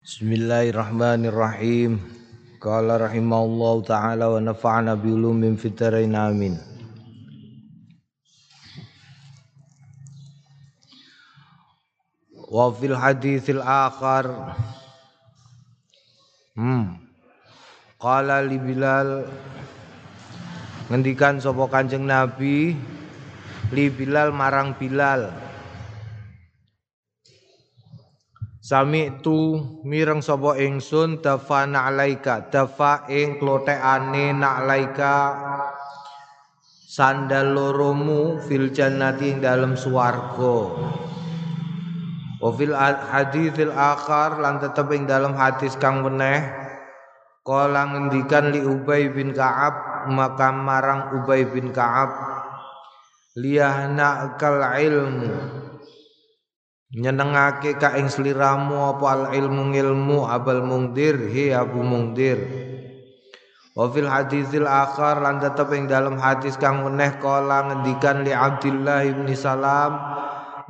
Bismillahirrahmanirrahim. Qala rahimahullahu taala wa nafa'ana bi ulumin fitarain amin. Wa fil haditsil akhar Hmm. Qala li Bilal ngendikan sapa Kanjeng Nabi li Bilal marang Bilal Sami tu mireng sapa ingsun dafa na'laika. Dafa ing klotekane na'laika. Sandal loromu fil jannati ing dalem swarga. Wa fil haditsil akhar lan tetep ing dalem hadis kang weneh kala ngendikan li Ubay bin Ka'ab maka marang Ubay bin Ka'ab liyahna kal ilmu nyenengake ka ing sliramu apa al ilmu ilmu abal mungdir hi abu mungdir wa fil hadisil akhar lan tetep ing dalam hadis kang meneh kala ngendikan li Abdullah bin Salam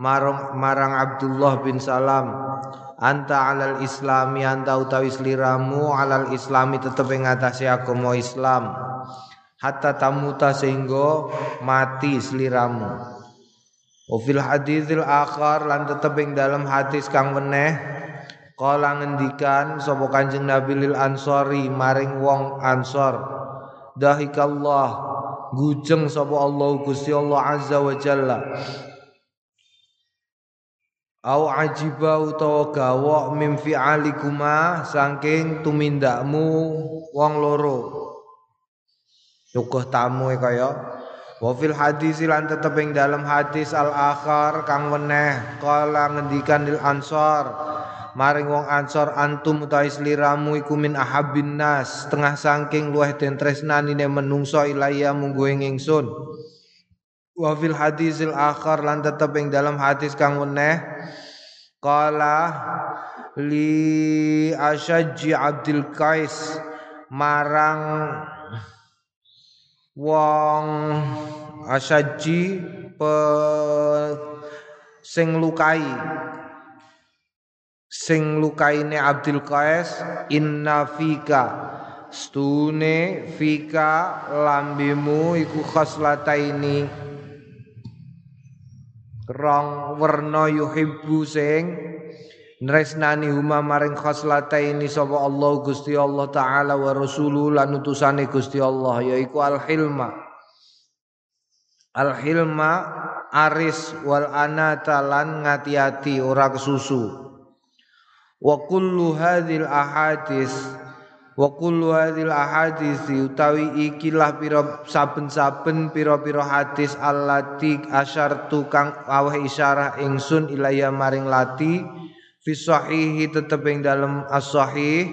marang marang Abdullah bin Salam. Anta alal islami anta utawi sliramu alal islami tetep ing atase agama Islam. Hatta tamuta sehingga mati sliramu Wa fil haditsil akhar lan tetep ing dalam hadis kang meneh kala ngendikan sapa Kanjeng Nabi lil Ansori maring wong Ansor dahikallah gujeng sapa Allah Gusti Allah azza wa jalla. Au ajiba utawa gawok mim fi'alikuma saking tumindakmu wong loro. Yukuh tamu kaya Wa fil hadis lan tetep ing dalam hadis al akhar kang weneh kala ngendikan lil ansor maring wong ansor antum utawi sliramu iku min ahabbin nas tengah saking luweh den tresnanine menungso ilaya munggo ing ingsun. Wa fil hadisil akhar lan tetep ing dalam hadis kang weneh kala li asyajji abdul qais marang wong asaji pe sing lukai sing lukaine Abdul Qais inna fika stune fika lambimu iku khaslataini rong werna yuhibbu sing Nresnani huma maring khoslataini sapa Allah Gusti Allah taala wa rasuluh lan utusane Gusti Allah yaiku al hilma al hilma aris wal anata lan ngati-ati ora kesusu. Wa kullu hadhil ahadis wa kullu hadhil ahadis utawi ikilah pira saben-saben pira-pira hadis allati asyartu kang aweh isyarah ingsun ilaya maring lati fi sahihi tetep ing dalem as-sahih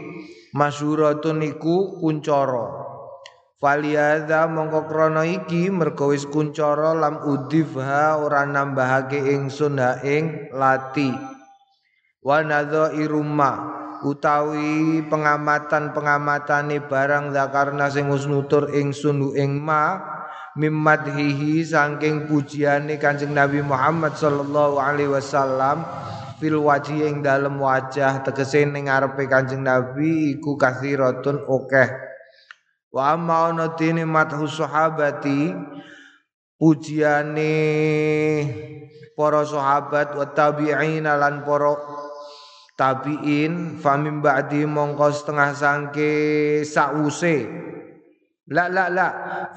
masyhuratun iku kuncara. Faliyadha mongko iki mergo wis kuncara lam udifha ora nambahake ingsun ha ing lati. Wa iruma utawi pengamatan-pengamatane barang zakarna sing wis nutur ingsun ing ma mimmadhihi saking pujiane Kanjeng Nabi Muhammad sallallahu alaihi wasallam fil wajhi ing dalem wajah tegese ning ngarepe Kanjeng Nabi iku kathiratun akeh wa amma ana dene madhu sahabati pujiane para sahabat wa tabi'in lan para tabi'in famim ba'di mongko setengah sangke sause La la la.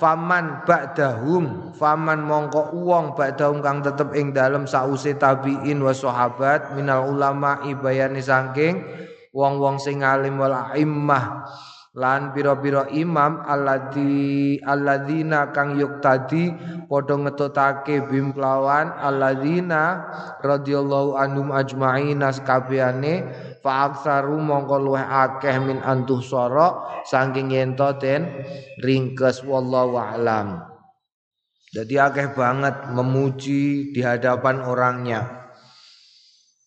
Faman ba'dahum. Faman mongko uang ba'dahum kang tetep ing dalem sause tabiin wa sahabat minal ulama ibayani saking wong-wong sing alim wal aimmah lan pira-pira imam alladzi alladzina kang yuktadi padha ngetutake bim kelawan alladzina radhiyallahu anhum ajmaina sakabehane fa aksaru mongko luweh akeh min antuh sara saking yento den ringkes wallahu alam. Jadi akeh banget memuji di hadapan orangnya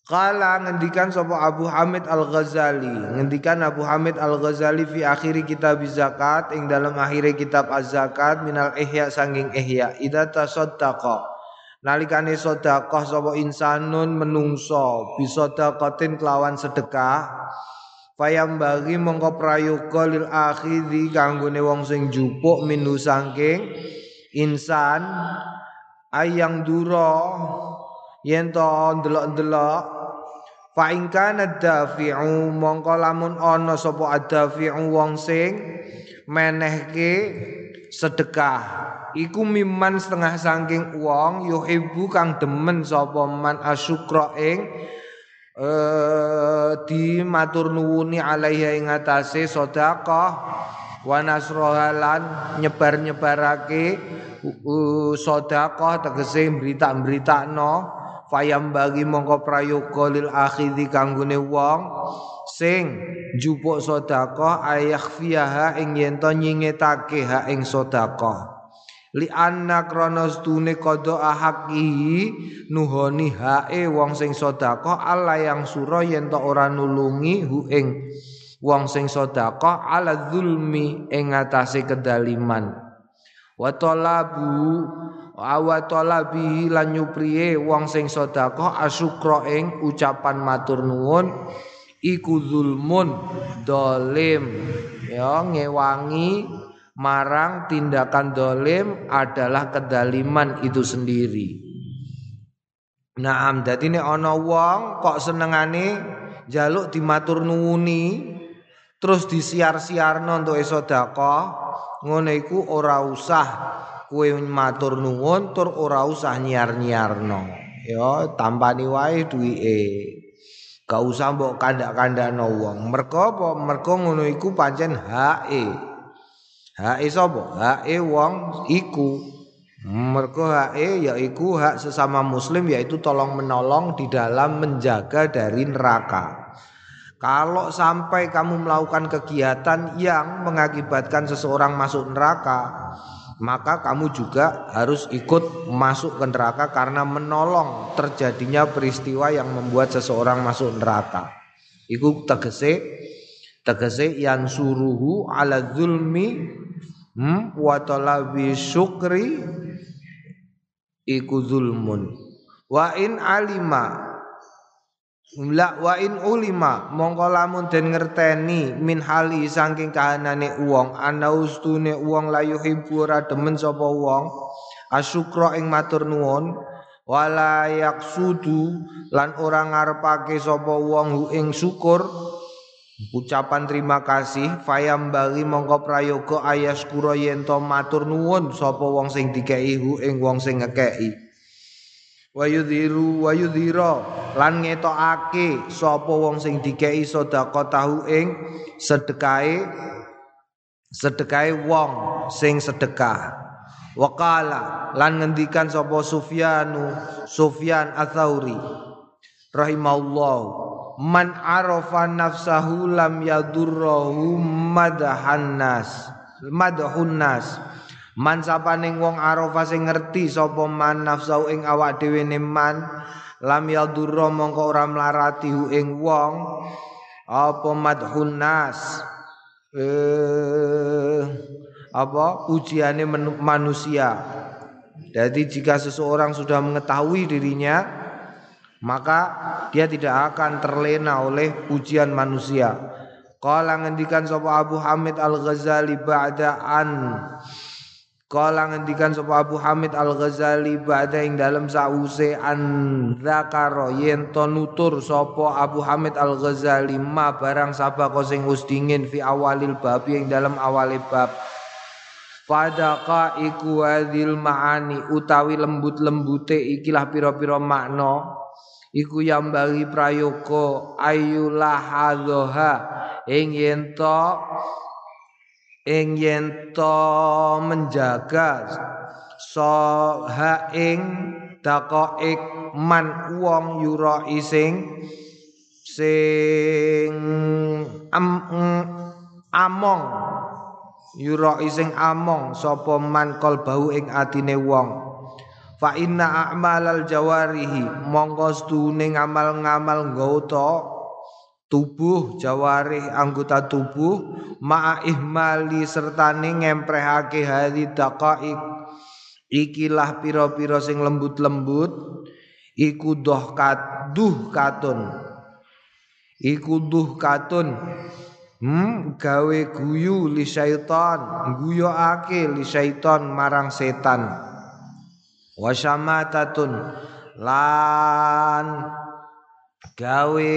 Kala ngendikan sapa Abu Hamid Al-Ghazali. Ngendikan Abu Hamid Al-Ghazali fi akhiri kitab zakat ing dalam akhiri kitab az-zakat minal ihya sanging ihya. Idza tasaddaqa. Nalikane sedekah sapa insanun menungso bisa sedekatin kelawan sedekah. Fayam bagi mongko prayoga lil akhidhi kanggone wong sing jupuk minu sangking insan. Ayang duro yen to ndelok-ndelok fa ing kana dafi'u mongko lamun ana sapa adafi'u wong sing menehke sedekah. Iku miman setengah sangking wong yuhibbu kang demen sapa man asyukra ing eh di matur nuwuni alaiha ing atase sedekah. Wa nasrohalan nyebar-nyebarake sedekah tegese berita-berita no fayam bagi mongko prayoga lil akhidhi kanggone wong sing jupuk sedekah ayakhfiyaha ing yen to nyingetake ha ing sedekah li anna krana stune qada ahaqi nuhoni hae wong sing sedekah Allah yang sura yen to ora nulungi hu ing wong sing sedekah ala zulmi ing atase kedaliman. Wa talabu wa talabi lan nyupriye wong sing sedekah asyukra ing ucapan matur nuwun iku zulmun dolim ya ngewangi marang tindakan dolim adalah kedaliman itu sendiri. Naam, dadi nek ana wong kok senengane jaluk dimatur nuwuni terus disiar-siarno untuk sedekah, ngono iku ora usah kowe matur nuwun tur ora usah nyiar-nyiarno. Ya, tampani wae duwike. Gak usah mbok kandak-kandakno wong. Mergo apa? Mergo ngono iku pancen hake. Hak sapa? Hak wong iku. Mergo hak yaiku hak sesama muslim yaitu tolong menolong di dalam menjaga dari neraka. Kalau sampai kamu melakukan kegiatan yang mengakibatkan seseorang masuk neraka, maka kamu juga harus ikut masuk ke neraka karena menolong terjadinya peristiwa yang membuat seseorang masuk neraka. Iku tegese tegese yang suruhu ala zulmi hmm, wa talabi syukri iku zulmun wa in alima La wa in ulima mongko lamun den ngerteni min hali saking kahanane wong ana ustune wong layu yuhibbu ora demen sapa wong asyukra ing matur nuwun wala yaksudu lan ora ngarepake sapa wong hu ing syukur Ucapan terima kasih fayam bagi mongko prayoga ayas kura yento matur nuwun sapa wong sing dikei hu ing wong sing ngekei. Wayudhiru wayudhira lan ngetokake sapa wong sing dikei sedekah tahu ing sedekahe sedekahe wong sing sedekah. Wakala lan ngendikan sapa Sufyanu Sufyan Atsauri rahimahullah man arafa nafsahu lam yadurruhu madahan nas madhun nas man sapaning wong arafa sing ngerti sapa man nafsahu ing awak dhewe man lam yadurra mongko ora mlarati hu ing wong apa madhun nas? Eh apa? Pujiane manusia. Jadi jika seseorang sudah mengetahui dirinya maka dia tidak akan terlena oleh pujian manusia. Qala ngendikan sapa Abu Hamid Al-Ghazali ba'da an Qala ngendikan sapa Abu Hamid Al-Ghazali ba'da ing dalam sause an zakara yen nutur sapa Abu Hamid Al-Ghazali ma barang sabako sing wis dingin fi awalil bab ing dalam awale bab. Fadaka iku hadil ma'ani utawi lembut-lembute ikilah pira-pira makna. Iku yang bagi prayoga ayulah hadha ing yen ing yen to menjaga so ha ing daqaik man wong yura ising sing am, among yura ising among sapa man kol ing atine wong. Fa inna a'malal jawarihi mongko stune ngamal-ngamal nggoto tubuh jawarih anggota tubuh ma'a ihmali sertane ngemprehake hadi daqaik ikilah pira-pira sing lembut-lembut iku doh kat duh katun. Iku duh katun. Hmm gawe guyu li syaitan ake li syaitan marang setan. Wasyamatatun lan gawe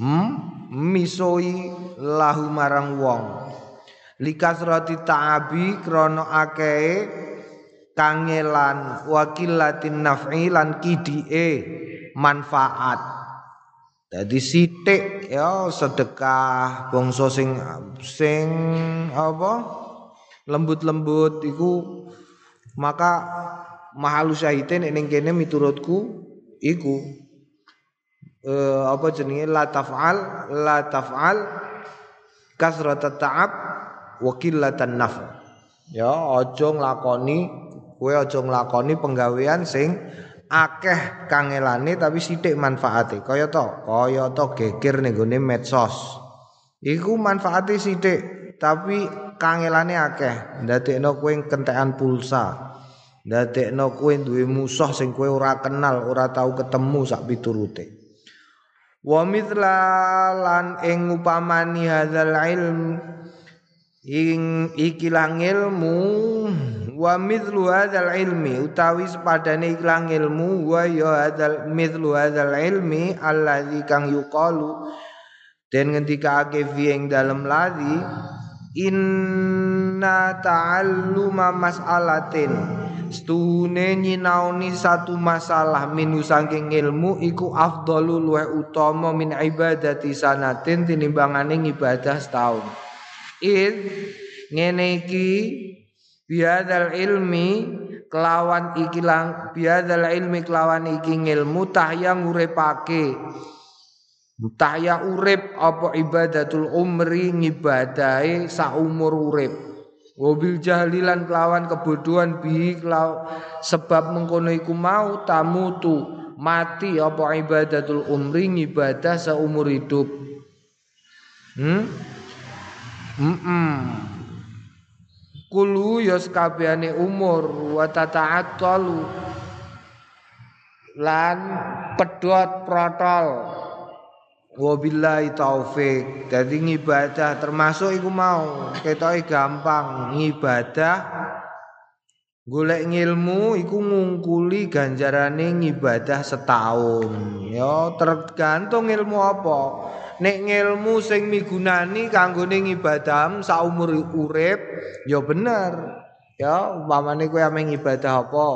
hmm? Misoi lahu marang wong. Likasrati ta'abi krana akeh kangelan wakilatin naf'i lan kidike manfaat. Jadi sithik ya sedekah bangsa sing sing apa? Lembut-lembut iku maka mahalus syahidin ning kene miturutku iku eh, apa jenenge? La taf'al la taf'al kasrat ta'ab wa qillatan naf ya aja nglakoni kowe aja nglakoni penggawean sing akeh kangelane tapi sithik manfaate. Kaya to? Kaya to geger ning gone medsos. Iku manfaate sithik tapi kangelane akeh. Ndadekno kowe kentekan pulsa. Ndadekno kowe duwe musuh sing kowe ora kenal ora tau ketemu sak piturute wa mithla lan ing upamani hadzal ilm ing ikilang ilmu wa mithlu hadzal ilmi utawi sepadane ikilang ilmu wa ya hadzal mithlu hadzal ilmi alladzi kang yuqalu den ngendikake fi ing dalem ladi inna ta'alluma mas'alatin Stune nyinaoni satu masalah minu saking ilmu iku afdalu luwe utama min ibadati sanatin tinimbangane ibadah setahun. Id ngene iki biadal ilmi kelawan iki lang biadal ilmi kelawan iki ilmu tahya nguripake tahya urip apa ibadatul umri ngibadahi saumur urip Wabil jahlilan kelawan kebodohan bi kelaw, sebab mengkono iku mau tamutu mati apa ibadatul umri ibadah seumur hidup. Hmm? Mm -mm. Kulu ya sekabehane umur wa tata'attalu lan pedot protol Wabillahi taufik. Jadi ngibadah termasuk iku mau ketoke gampang ngibadah golek ngilmu iku ngungkuli ganjarane ngibadah setahun. Ya tergantung ilmu apa. Nek ngilmu sing migunani kanggone ngibadah saumur urip ya bener. Ya umpamane kowe ame ngibadah apa?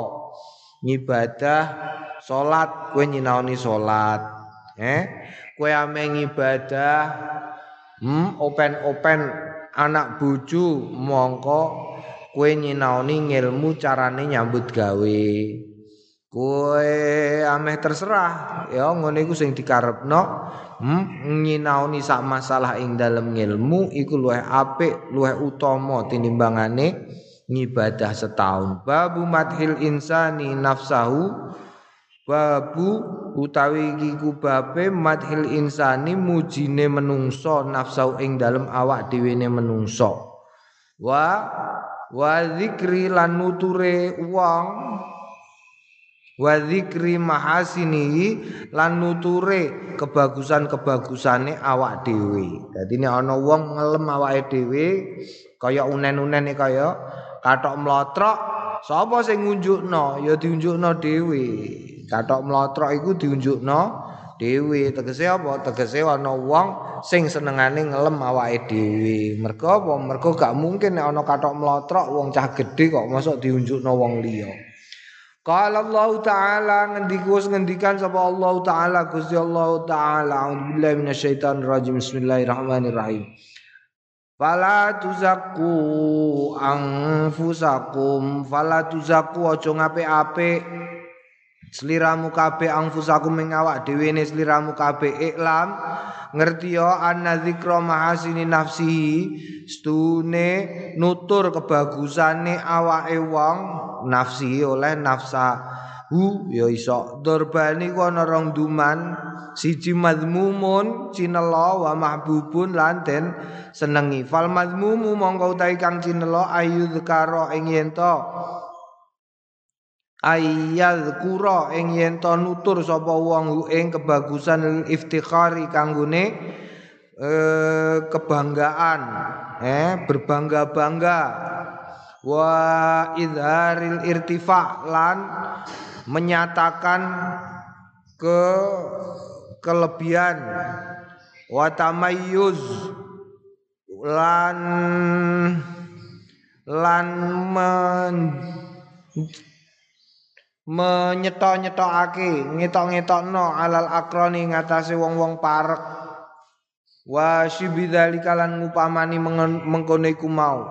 Ngibadah salat, kowe nyinaoni salat. Eh? Kowe ame ibadah hmm open-open anak bojo mongko kowe nyinaoni ngilmu carane nyambut gawe. Kowe ameh terserah ya ngene iku sing dikarepno. Hmm nyinaoni sak masalah ing dalem ngilmu iku luwih apik luwih utama tinimbangane ngibadah setahun. Babu madhil insani nafsahu babu utawi iki kubabe madhil insani mujine menungso nafsau ing dalem awak dhewe ne menungso. Wa wa zikri lan nuture wong wa zikri mahasini lan nuture kebagusan-kebagusane awak dhewe. Dadi nek ana wong ngelem awake dhewe kaya unen-unen kaya katok mlotrok sapa sing ngunjukno? Ya diunjukno dhewe Katok mlotrok iku diunjukno dhewe. Tegese apa? Tegese ana wong sing senengane ngelem awake dhewe. Mergo apa? Mergo gak mungkin nek ana katok mlotrok wong cah gedhe kok mosok diunjukno wong liya. Qala Allah Ta'ala ngendikus ngendikan sapa Allah Ta'ala Gusti Allah Ta'ala A'udzubillahi minasyaitonir rajim Bismillahirrahmanirrahim Fala tuzakku anfusakum fala tuzakku aja ngapik-apik Seliramu kabeh angfusakum ing awak dhewe ne sliramu kabeh. Iklam ngerti yo anna dzikra mahasini nafsihi stune nutur kebagusane awake wong nafsi oleh nafsa hu ya iso. Dorbani ku ana rong duman siji madmumun cinela wa mahbubun lan den senengi. Fal madmumu mongko utahe kang cinela ayu dzikara ing ayyal kura ing yen to nutur sapa wong ing kebagusan iftikhari kanggone eh, kebanggaan eh berbangga-bangga. Wa idharil irtifa lan menyatakan ke kelebihan. Wa tamayyuz lan lan men menyetok-nyetokake ngetok-ngetokno alal akroni ngatasi wong-wong parek. Wa syibidhalika lan ngupamani mengkono iku mau.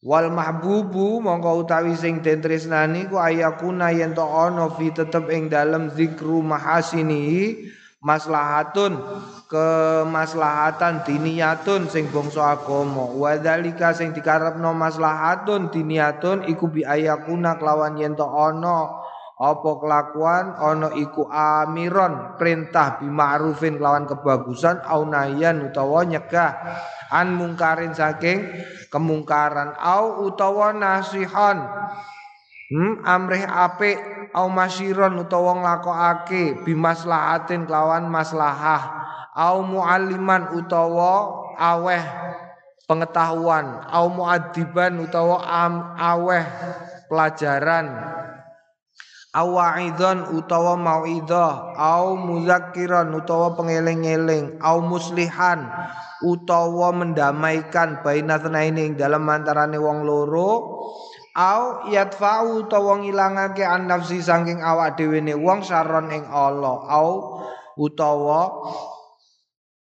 Wal mahbubu mongko utawi sing den tresnani ku ayakuna yen to ana fi tetep ing dalem zikru mahasini maslahatun kemaslahatan diniyatun sing bangsa agama. Wa dzalika sing dikarepno maslahatun diniyatun iku bi ayakuna kelawan yen to ana apa kelakuan ana iku amiron perintah bi ma'rufin kelawan kebagusan au nahyan utawa nyegah an mungkarin saking kemungkaran au utawa nasihan hmm, amrih apik au masyiron utawa nglakokake bimaslahatin kelawan maslahah. Au mualliman utawa aweh pengetahuan. Au muadiban utawa am, aweh pelajaran. Awaidon utawa mauidhah. Au muzakkiran utawa pengeling-eling. Au muslihan utawa mendamaikan baina ini dalam antarane wong loro au yadfa'u utawa ngilangake an nafsi saking awak dhewe ne wong saron ing Allah au utawa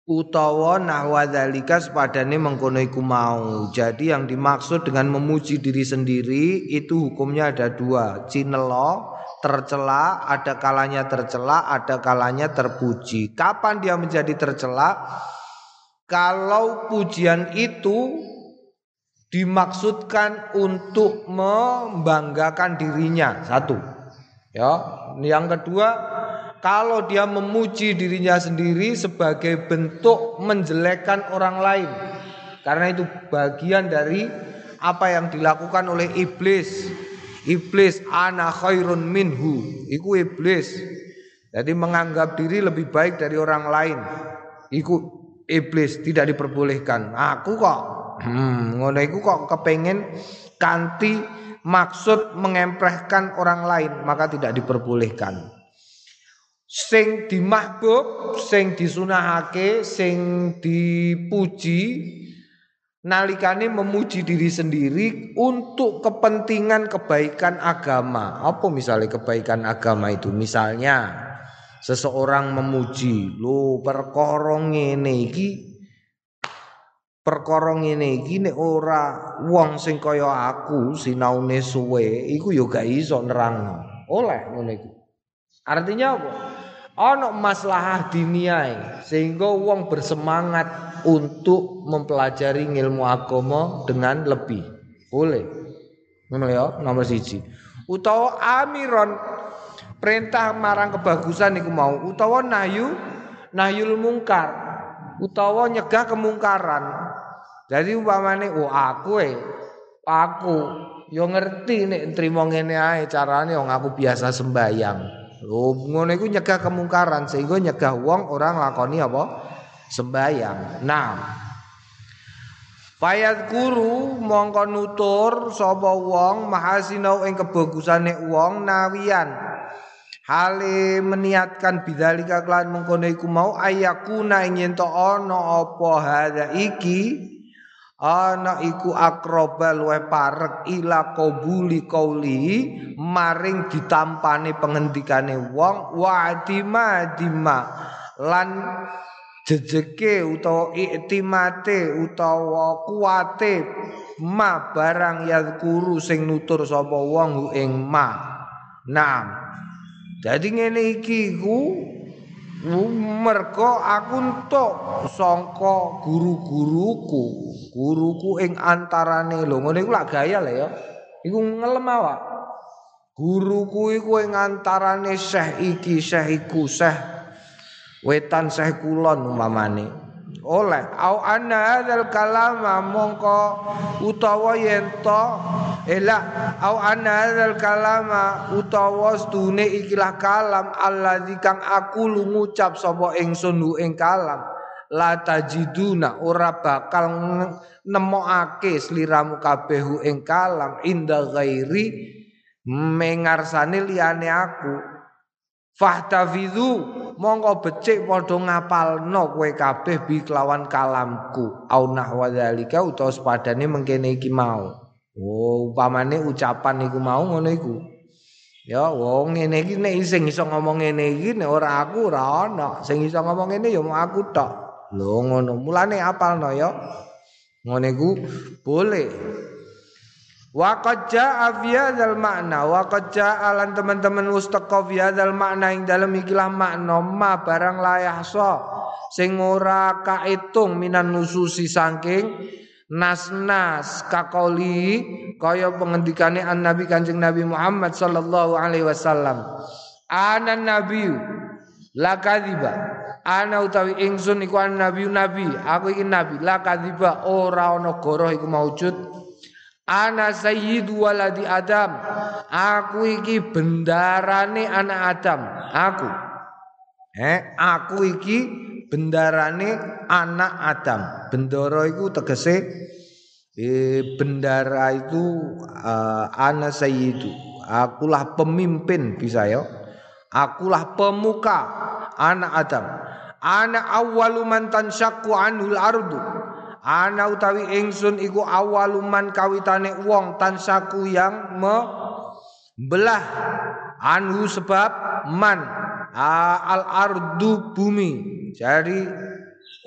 utawa nahwa dzalika sepadane mengkono iku mau. Jadi yang dimaksud dengan memuji diri sendiri itu hukumnya ada dua. Cinelo, tercela, ada kalanya tercela, ada kalanya terpuji. Kapan dia menjadi tercela? Kalau pujian itu dimaksudkan untuk membanggakan dirinya, satu. Ya, yang kedua kalau dia memuji dirinya sendiri sebagai bentuk menjelekkan orang lain. Karena itu bagian dari apa yang dilakukan oleh iblis. Iblis ana khairun minhu. Iku iblis. Jadi menganggap diri lebih baik dari orang lain. Iku iblis tidak diperbolehkan. Aku kok hmm, ngono iku kok kepengen kanti maksud mengemprehkan orang lain maka tidak diperbolehkan sing dimahbub, sing disunahake, sing dipuji nalikane memuji diri sendiri untuk kepentingan kebaikan agama. Apa misalnya kebaikan agama itu? Misalnya seseorang memuji, "Lo perkara ngene iki perkara ngene iki nek ora wong sing kaya aku sinaune suwe iku ya gak iso nerangno." Oleh iki. Artinya apa? ana maslahah diniai sehingga wong bersemangat untuk mempelajari ilmu agama dengan lebih. Boleh. Ngono ya, nomor siji. Utawa amiron perintah marang kebagusan iku mau utawa nahyu nahyul mungkar utawa nyegah kemungkaran. Jadi umpamane oh aku eh aku yo ngerti nek trimo ngene ae carane wong aku biasa sembayang. Oh, ngono iku nyegah kemungkaran sehingga nyegah wong orang lakoni apa? Sembayang. Nah, Fayat guru mongko nutur sapa wong mahasinau ing kebagusane wong nawian. Hale meniatkan bidzalika kelan mengkono iku mau ayakuna ing yen ana apa hadza iki ana iku akroba luwe parek ila qabuli qauli maring ditampane pengendikane wong wa dima. Dima lan jejeke utawa iktimate utawa kuate ma barang yadkuru sing nutur sapa wong ing ma. Nah jadi ngene iki ku mergo aku entuk sangka guru-guruku guruku ing antarane. Lho ngene iku lak gaya lho ya. Iku ngelem awak. Guruku iku ing antarane syekh iki syekh iku syekh wetan syekh kulon umpamane oleh. Au anna hadzal kalama mongko utawa yen to ela au anna hadzal kalama utawa stune ikilah kalam allazi kang aku ngucap sapa ingsun hu ing kalam la tajiduna ora bakal nemokake sliramu kabeh ing kalam inda ghairi mengarsane liyane aku Fahtafizu mongko becik padha ngapalno kowe kabeh bi kelawan kalamku au nahwa zalika utawa sepadane mengkene iki mau. Oh, upamane ucapan iku mau ngono iku. Ya wong ngene iki nek sing iso ngomong ngene iki nek ora aku ora ana. Sing iso ngomong ngene ya mau aku tok. Lho ngono. Mulane apalno ya. Ngono iku boleh. Wa qad jaa fi makna wa qad jaa lan teman-teman mustaqa fi hadzal makna ing dalem ikilah makna ma barang layahsa sing ora kaitung minan nususi saking nas-nas kakoli kaya pengendikane an Nabi Kanjeng Nabi Muhammad sallallahu alaihi wasallam. Ana nabi la kadhiba. Ana utawi ingsun iku an nabi. Nabi aku iki nabi la kadhiba. Ora ana goroh iku maujud Ana sayyidu waladi Adam. Aku iki bendarane anak Adam. Aku. Eh, aku iki bendarane anak Adam. Bendara iku tegese eh, bendara itu uh, ana sayyidu. Akulah pemimpin bisa ya. Akulah pemuka anak Adam. Ana awwalu man tansyaqqu anhul ardu ana utawi ingsun iku awaluman kawitane wong tansaku yang membelah anhu sebab man. Al ardu bumi. Jadi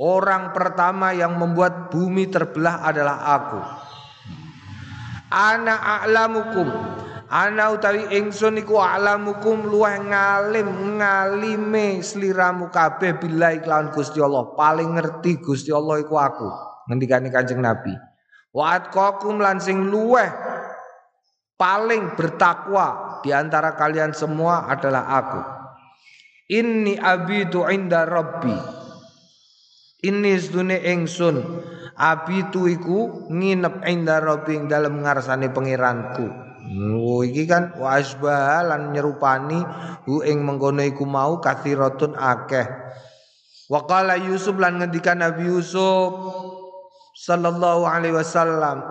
orang pertama yang membuat bumi terbelah adalah aku. Ana a'lamukum. Ana utawi ingsun iku a'lamukum luweh ngalim ngalime sliramu kabeh billahi kelawan Gusti Allah. Paling ngerti Gusti Allah iku aku ngendikane Kanjeng Nabi. Wa atqakum lan sing luweh paling bertakwa di antara kalian semua adalah aku. Inni abitu inda rabbi. Ini sedune ingsun abitu iku nginep inda rabbi ing dalem ngarsane pangeranku. Oh iki kan wa asbah lan nyerupani hu ing mengkono iku mau kathiratun akeh. Wa qala Yusuf lan ngendikan Nabi Yusuf sallallahu alaihi wasallam.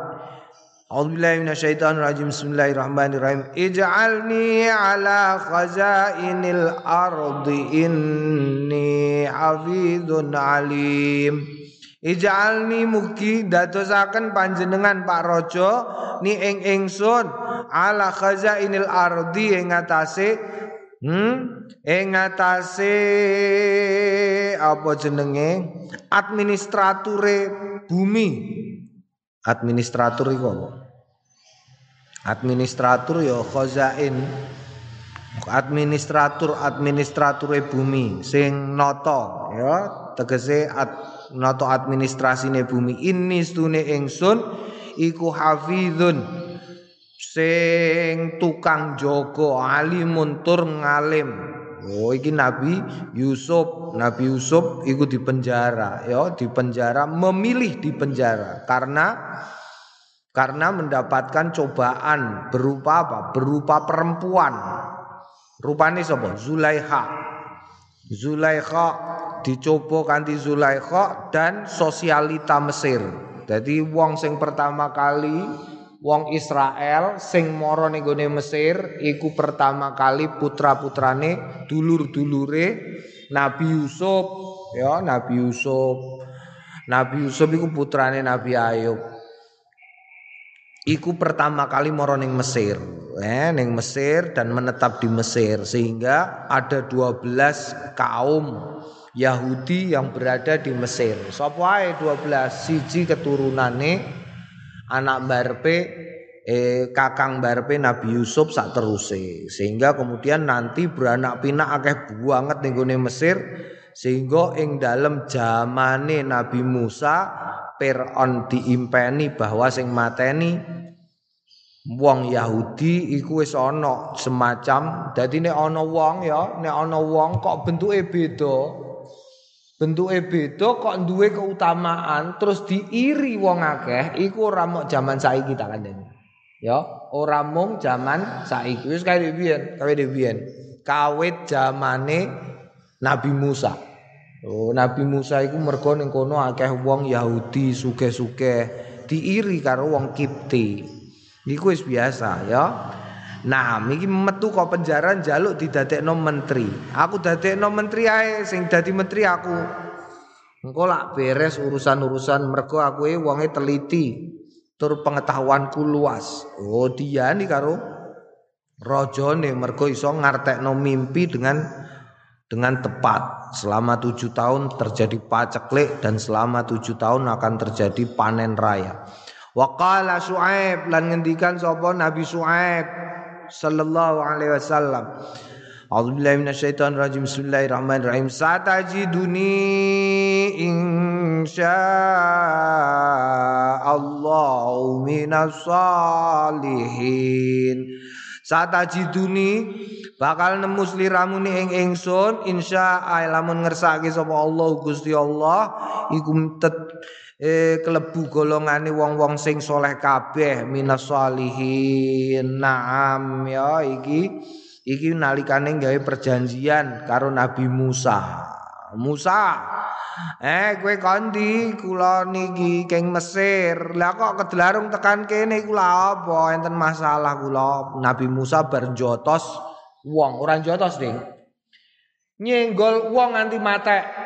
A'udzu billahi minasyaitonir rajim. Bismillahirrahmanirrahim. Ij'alni ala khazainil ardi. Inni hafizun alim. Ij'alni mugi dadosaken panjenengan Pak Raja. Ni ing ingsun. Ala khazainil ardi. Ing atase Hmm, ing atase apa jenenge? Administrature bumi. Administratur iku apa? Administratur ya khazain. Administratur administrature bumi sing nata ya tegese ad, nata administrasine bumi. Ini stune ingsun iku hafizun sing tukang jogo alimun tur ngalim Oh iki Nabi Yusuf, Nabi Yusuf ikut di penjara, ya di penjara memilih di penjara karena karena mendapatkan cobaan berupa apa? Berupa perempuan. Rupane sapa? Zulaiha. Zulaiha dicoba kanthi Zulaiha dan sosialita Mesir. Jadi wong sing pertama kali wong Israel sing mara ning gone Mesir iku pertama kali putra-putrane dulur-dulure Nabi Yusuf. Ya Nabi Yusuf. Nabi Yusuf iku putrane Nabi Ayub. Iku pertama kali mara ning Mesir eh ning Mesir dan menetap di Mesir sehingga ada 12 kaum Yahudi yang berada di Mesir. Sapa ae 12 siji keturunane anak barpe eh, kakang barpe Nabi Yusuf sak teruse. Sehingga kemudian nanti beranak pinak akeh banget ning Mesir sehingga ing dalam zamane Nabi Musa Fir'aun diimpeni bahwa sing mateni wong Yahudi iku wis ana semacam. Dadi nek ana wong ya nek ana wong kok bentuke beda bentuke beda kok duwe keutamaan terus diiri wong akeh iku ora mok jaman saiki tak kandhani. Ya ora mung jaman saiki. Wis kaya biyen kaya biyen. Kawit zamane Nabi Musa. Oh Nabi Musa iku mergo ning kono akeh wong Yahudi suke-suke diiri karo wong Kipti. Iku wis biasa ya Nah, iki metu kok penjara njaluk didadekno menteri. Aku dadekno menteri ae sing dadi menteri aku. Engko lak beres urusan-urusan mergo aku e wonge teliti. Tur pengetahuanku luas. Oh, dia nih karo rajane mergo iso ngartekno mimpi dengan dengan tepat. Selama tujuh tahun terjadi paceklik dan selama tujuh tahun akan terjadi panen raya. Waqala Su'aib lan ngendikan sapa Nabi Su'aib sallallahu alaihi wasallam. A'udzubillahi minasyaitonir rajim. Bismillahirrahmanirrahim. Satajiduni insyaallah minas salihin. Satajiduni bakal nemu sliramu ing ingsun insya lamun ngersake sapa Allah Gusti Allah iku eh kelebu golongane wong-wong sing soleh kabeh minas salihin naam ya iki iki nalikane gawe perjanjian karo Nabi Musa. Musa eh kowe kondi kula niki keng Mesir. Lah kok kedelarung tekan kene kula apa? Enten masalah kula. Nabi Musa bar jotos wong. Ora jotos ding. Nyenggol wong nganti matek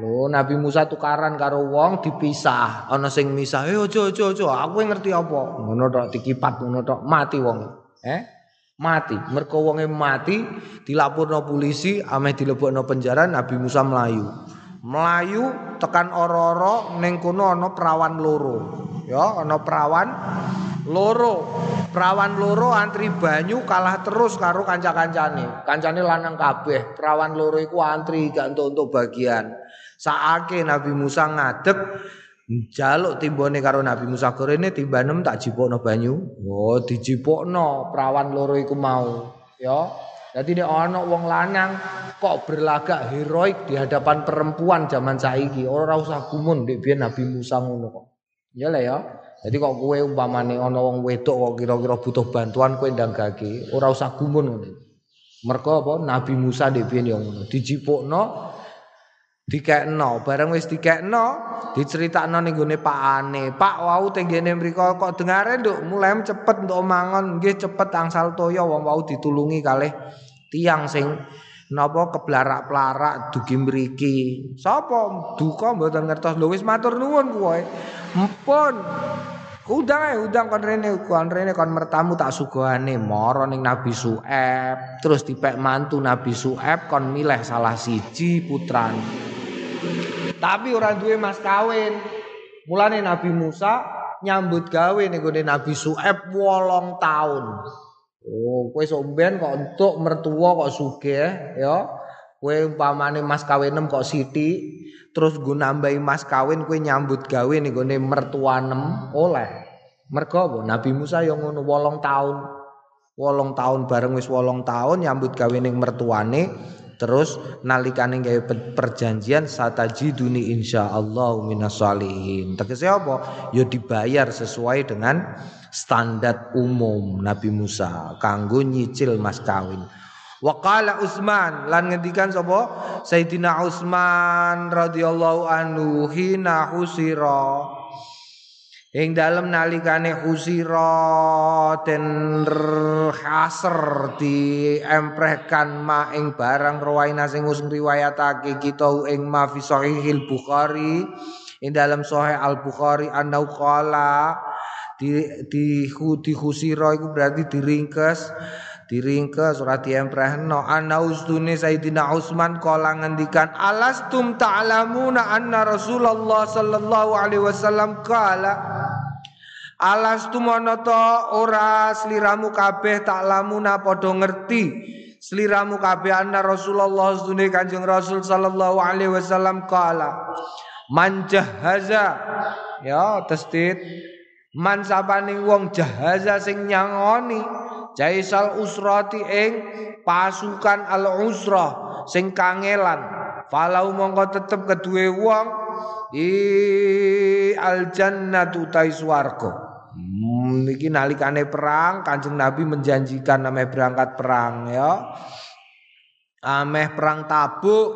Lho Nabi Musa tukaran karo wong dipisah, ana sing misah, "Eh aja aja aja, aku ngerti apa." Ngono tok dikipat ngono tok, mati wong. Eh? Mati. Mergo wonge mati dilaporno polisi, ameh dilebokno penjara, Nabi Musa melayu. Melayu tekan ora-ora ning kono ana perawan loro. Ya, ana perawan loro. Perawan loro antri banyu kalah terus karo kanca-kancane. Kancane lanang kabeh. Perawan loro iku antri gak untuk bagian. Saake Nabi Musa ngadeg jaluk timbone karo Nabi Musa korene timbanem tak jipokno banyu. Oh, dijipokno perawan loro iku mau, ya. Jadi nek ana wong lanang kok berlagak heroik di hadapan perempuan zaman saiki, ora usah gumun biyen Nabi Musa ngono kok. Ya lah ya. Jadi kok kowe umpamane ana wong wedok kok kira-kira butuh bantuan kowe ndang gage, ora usah gumun. Mergo apa? Nabi Musa ndek biyen ya ngono, dijipukno dikekno. Bareng wis dikekno diceritakno ning gone pakane. Pak wau tenggene mriko kok dengare nduk? Mulai cepet nduk mangon. Nggih cepet angsal toya wong wau ditulungi kalih tiang sing napa keblarak-plarak dugi mriki? Sapa? Duka mboten ngertos. Lho wis matur nuwun kowe mpun. Udang ae udang kon rene kon rene kon mertamu tak sugihane mara ning Nabi Su'eb terus dipek mantu Nabi Su'eb kon milih salah siji putrane tapi orang duwe mas kawin. Mulane Nabi Musa nyambut gawe ning Nabi Su'eb wolong tahun. Oh, kowe somben kok entuk mertua kok sugih ya. Kowe umpamane mas kawin kok siti, terus gue nambahi mas kawin kowe nyambut gawe ning gone mertua nem oleh. Mergo apa? Nabi Musa yang ngono wolong tahun. Wolong tahun bareng wis wolong tahun nyambut gawe ning mertuane Terus nalikane gawe perjanjian satajiduni insyaallah minas salihin. Tegese apa? Ya dibayar sesuai dengan standar umum Nabi Musa kanggo nyicil mas kawin. Waqala Utsman lan ngendikan sapa? Sayyidina Utsman radhiyallahu anhu hina husira Ing dalem nalikane khusira den hasr di emprehkan ma ing barang rawaina sing wis ngriwayatake kita ing ma fi sahihil Bukhari ing dalam sahih Al Bukhari anau qala di di di khusira iku berarti diringkes diringkes ora diemprehno ana ustune Sayyidina Utsman kala ngendikan alastum ta'lamuna anna Rasulullah sallallahu alaihi wasallam? Kala alastum ana ta ora sliramu kabeh ta'lamuna padha ngerti. Sliramu kabeh anna Rasulullah sedune Kanjeng Rasul sallallahu alaihi wasallam. Kala man jahaza. Ya testit man wong jahaza sing nyangoni jaisal usrati ing pasukan al usrah sing kangelan falau mongko tetep kedue wong i al jannatu tai swarga Hmm, niki nalikane perang Kanjeng Nabi menjanjikan namanya berangkat perang ya. Ameh perang Tabuk.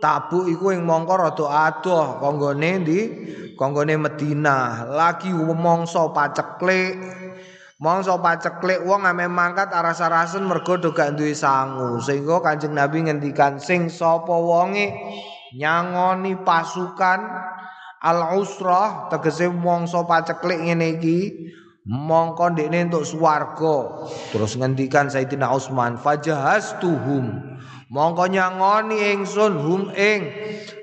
Tabuk iku yang mongko rada adoh konggone di konggone Madinah. Lagi mongso paceklik. Mongso paceklik wong ame mangkat aras-arasen mergo do gak duwe sangu. Sehingga Kanjeng Nabi ngendikan sing sapa wonge nyangoni pasukan al usrah tegese mongso paceklik ngene iki mongko ndekne entuk swarga terus ngendikan Sayyidina Utsman fajahastuhum mongko nyangoni ingsun hum ing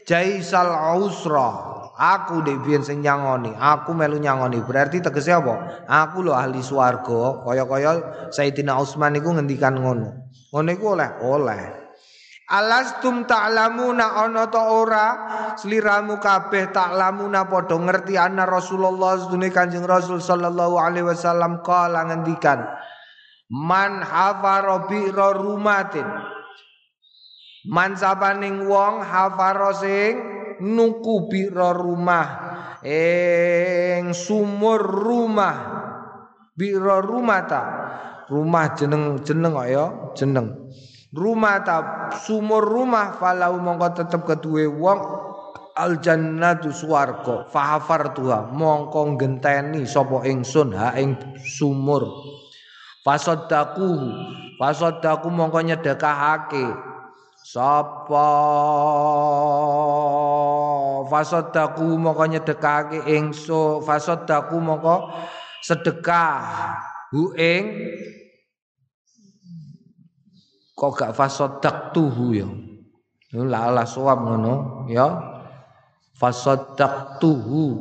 jaisal usrah aku dek sing nyangoni aku melu nyangoni. Berarti tegese apa? Aku lho ahli swarga kaya-kaya Sayyidina Utsman iku ngendikan ngono. Ngono iku oleh oleh. Alastum ta'lamuna ana ta ora? Sliramu kabeh ta'lamuna padha ngerti ana Rasulullah sedune Kanjeng Rasul sallallahu alaihi wasallam kala ngendikan Man hafara bi'ra rumatin Man sabaning wong hafara sing nuku bi'ra rumah. Ing sumur rumah. Bi'ra rumata rumah jeneng jeneng kok ya? Jeneng. Rumah ta? Sumur rumah falau mongko tetep kedue wong al jannatu swarga. Fahafar tuha mongko genteni sapa ingsun ha ing sumur. Fasaddaku fasaddaku mongko nyedekahake sapa? Fasaddaku mongko nyedekahake ingsun fasaddaku mongko sedekah. Hu ing? Kok gak fasodak tuhu ya? La ala suwab ngono ya. Fasodak tuhu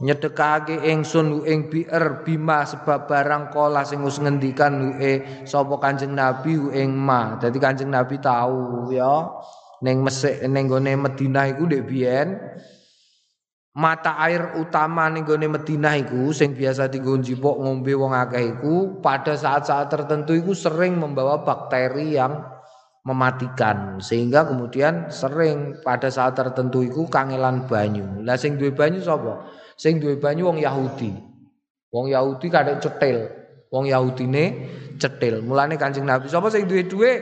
nyedekake ingsun ing bi'er bima sebab barang kala sing wis ngendikan e sapa Kanjeng Nabi ing ma dadi Kanjeng Nabi tahu ya ning Mesir ning gone Madinah iku ndek biyen mata air utama ning gone Madinah iku sing biasa dienggo njipuk ngombe wong akeh iku pada saat-saat tertentu iku sering membawa bakteri yang mematikan sehingga kemudian sering pada saat tertentu iku kangelan banyu. Lah sing duwe banyu sapa? Sing duwe banyu wong Yahudi. Wong Yahudi kadek cetil. Wong Yahudine cetil. Mulane Kanjeng Nabi sapa sing duwe duwe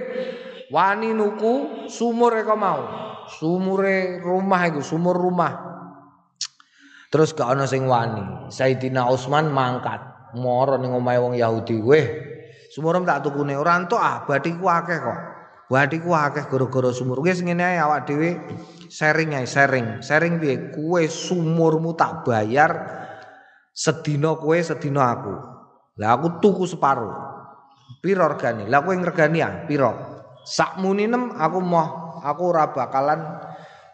wani nuku sumur kok mau. Sumure rumah iku, sumur rumah. Terus gak ana sing wani. Sayyidina Utsman mangkat, moro ning omahe wong Yahudi. Weh, sumurum tak tukune ora entuk ah, bathiku akeh kok. Bathiku akeh gara-gara sumur. Wis ngene ae awak dhewe sharing ae, sharing. Sharing piye? Kue sumurmu tak bayar sedina kue sedina aku. Lah aku tuku separuh. Piro regane? Lah kowe ngregani ah, piro? Sakmuni nem aku mau aku ora bakalan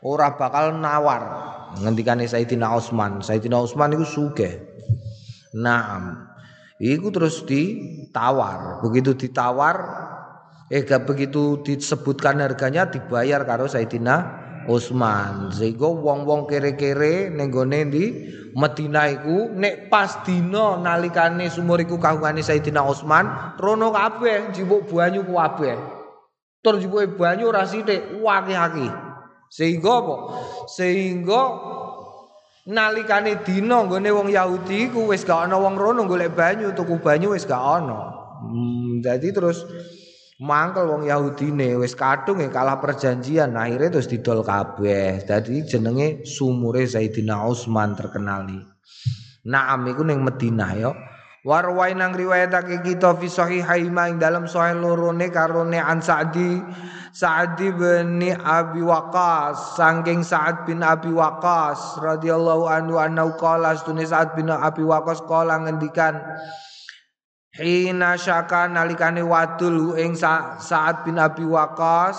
ora bakal nawar ngendikane Sayyidina Utsman Sayyidina Utsman iku sugih Naam iku terus ditawar begitu ditawar eh gak begitu disebutkan harganya dibayar karo Sayyidina Utsman sehingga wong-wong kere-kere ning gone di Madinah iku nek pas dina nalikane sumur iku kagungane Sayyidina Utsman rono kabeh njupuk banyu kabeh tur njupuke banyu ora sithik akeh-akeh Sehingga apa? Sehingga nalikane dina nggone wong Yahudi ku wis gak ana wong rono golek banyu, tuku banyu wis gak ana. Hmm, jadi terus mangkel wong Yahudine wis kadung ya kalah perjanjian akhirnya terus didol kabeh. Dadi jenenge sumure Sayyidina Utsman terkenali. Naam iku ning Madinah ya. Warwai nang riwayatake kita fi sahihaima ing dalam sahih lorone karone an Sa'di Sa'di bin Abi Waqqas saking Sa'ad bin Abi Waqqas radhiyallahu anhu anau qala Sa'ad bin Abi Waqqas qala ngendikan Hina syaka nalikane wadul ing Sa'ad bin Abi Waqqas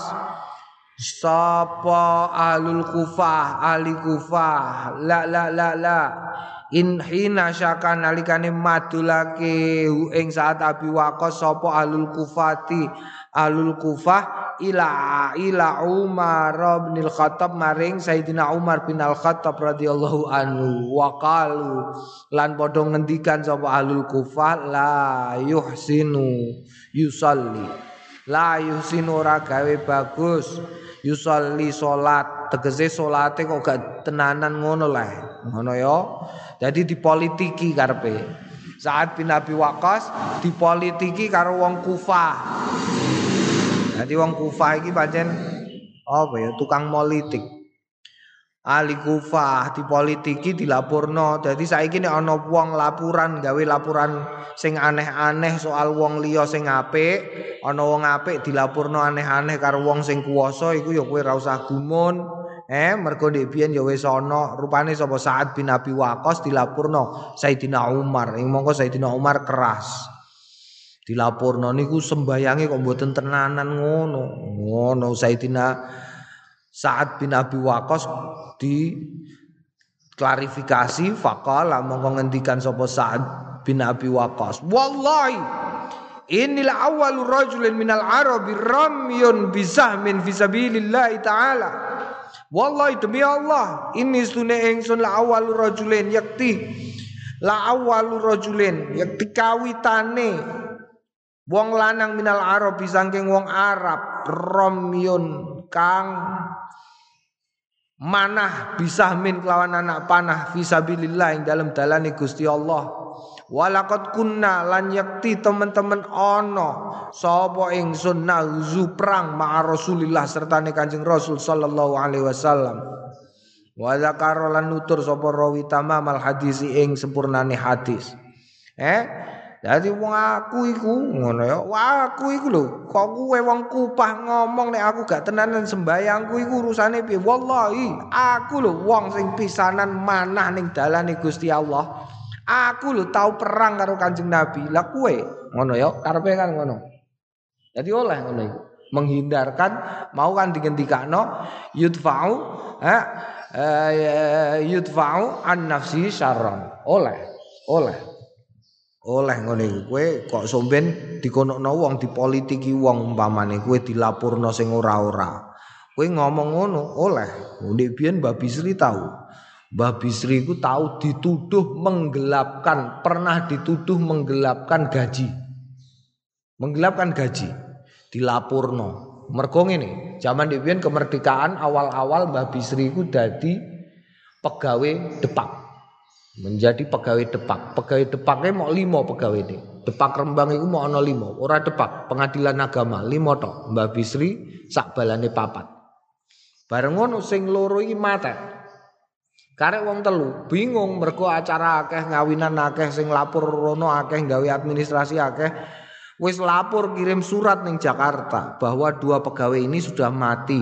Sapa ahlul kufah ahli kufah la la la la in hina syaka nalikane madulake ing saat Abi Waqqas sapa alul kufati alul kufah ila ila Umar bin Khattab maring Sayyidina Umar bin Al Khattab radhiyallahu anhu. Waqalu lan padha ngendikan sapa alul kufah la yuhsinu yusalli. La yuhsinu ora gawe bagus. Yusolli salat tegese salate kok gak tenanan ngono lah ngono ya. Jadi dipolitiki karepe. Sa'ad bin Abi Waqqas dipolitiki karo wong Kufah jadi wong Kufah iki pancen apa ya tukang politik. Ahli kufah di politiki dilapurno. Jadi saiki nek ana wong laporan gawe laporan sing aneh-aneh soal wong liya sing apik ana wong apik dilapurno aneh-aneh karo wong sing kuwasa iku ya kowe ora usah gumun. Eh mergo ndek biyen ya wis ana. Rupane sapa Sa'ad bin Abi Waqqas dilapurno Sayyidina Umar. Ing mongko Sayyidina Umar keras dilapurno niku sembayange kok mboten tenanan ngono. Ngono Sayyidina Sa'ad bin Abi Waqqas di klarifikasi faqala mongko ngendikan sapa Sa'ad bin Abi Waqqas. Wallahi Inilah awal rajulin minal arabi ramyun bisahmin fisabilillah ta'ala. Wallahi demi Allah ini sunne ingsun la awal rajulin yakti la awal rajulin yakti kawitane wong lanang minal arabi saking wong Arab ramyun kang manah bisa min kelawan anak panah fisabilillah yang dalam dalani Gusti Allah. Walakot kunna lan yakti teman-teman ono sapa ingsun nazu perang ma'a Rasulillah serta Kanjeng Rasul sallallahu alaihi wasallam. Wa lan nutur sapa rawi tamamal hadis ing sempurnane hadis. Eh jadi wong aku iku ngono ya. Wah aku iku lho, kok kowe wong kupah ngomong nek aku gak tenanan sembayangku iku urusane piye? Wallahi, aku lho wong sing pisanan manah ning dalane Gusti Allah. Aku lho tau perang karo Kanjeng Nabi. Lah kowe ngono ya, karepe kan ngono. Jadi oleh ngono iku. Menghindarkan mau kan digendikano yudfa'u eh, eh yudfa'u an nafsi syarran. Oleh, oleh oleh ngene kowe kok somben dikonokno wong dipolitiki wong umpamane kowe dilapurno sing ora-ora. Kowe ngomong ngono oleh. Ndek biyen Mbah Bisri tahu Mbah Bisri ku tahu dituduh menggelapkan pernah dituduh menggelapkan gaji. Menggelapkan gaji. Dilapurno. Mergo ngene zaman ndek kemerdekaan awal-awal Mbah Bisri ku dadi pegawai depak menjadi pegawai depak. Pegawai depaknya mau limo pegawai ini. Depak Rembang itu mau ono limo. Ora depak pengadilan agama limo tok. Mbak Bisri sak balane papat. Bareng ngono sing loro iki mate. Karek wong telu bingung mergo acara akeh ngawinan akeh sing lapor rono akeh gawe administrasi akeh wis lapor kirim surat ning Jakarta bahwa dua pegawai ini sudah mati.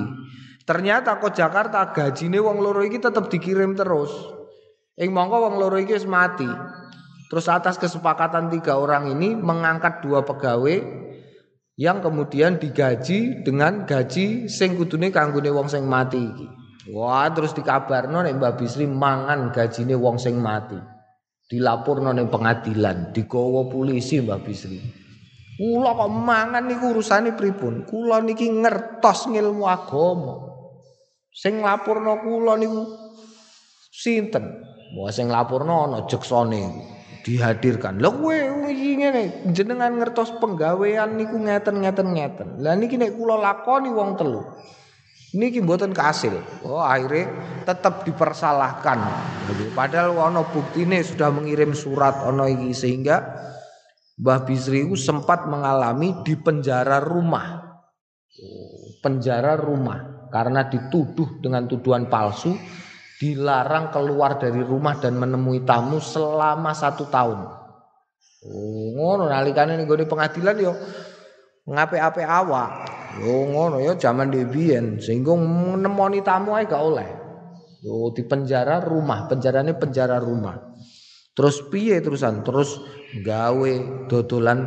Ternyata kok Jakarta gajine wong loro iki tetap dikirim terus. Ing mongko wong loro iki wis mati. Terus atas kesepakatan tiga orang ini mengangkat dua pegawai yang kemudian digaji dengan gaji sing kudune kanggone wong sing mati iki. Wah, terus dikabarno nek Mbak Bisri mangan gajine wong sing mati. Dilapurno ning pengadilan, digawa polisi Mbak Bisri. Kula kok mangan niku urusane pripun? Kula niki ngertos ngilmu agama. Sing lapurno kula niku sinten? Wah sing laporno ana jeksone dihadirkan. Lha kowe ngene, jenengan ngertos penggawean niku ngeten-ngeten ngeten. Lah niki nek kula lakoni wong telu. Niki mboten kasil. Oh akhirnya tetap dipersalahkan. Padahal ana buktine sudah mengirim surat ana iki sehingga Mbah Bisri sempat mengalami di penjara rumah. Penjara rumah karena dituduh dengan tuduhan palsu dilarang keluar dari rumah dan menemui tamu selama satu tahun. Oh, ngono nalikane ning pengadilan yo ngape-ape awak. Yo ngono yo zaman dhewe sehingga menemoni tamu ae gak oleh. Yo di penjara rumah, penjarane penjara rumah. Terus piye terusan? Terus gawe dodolan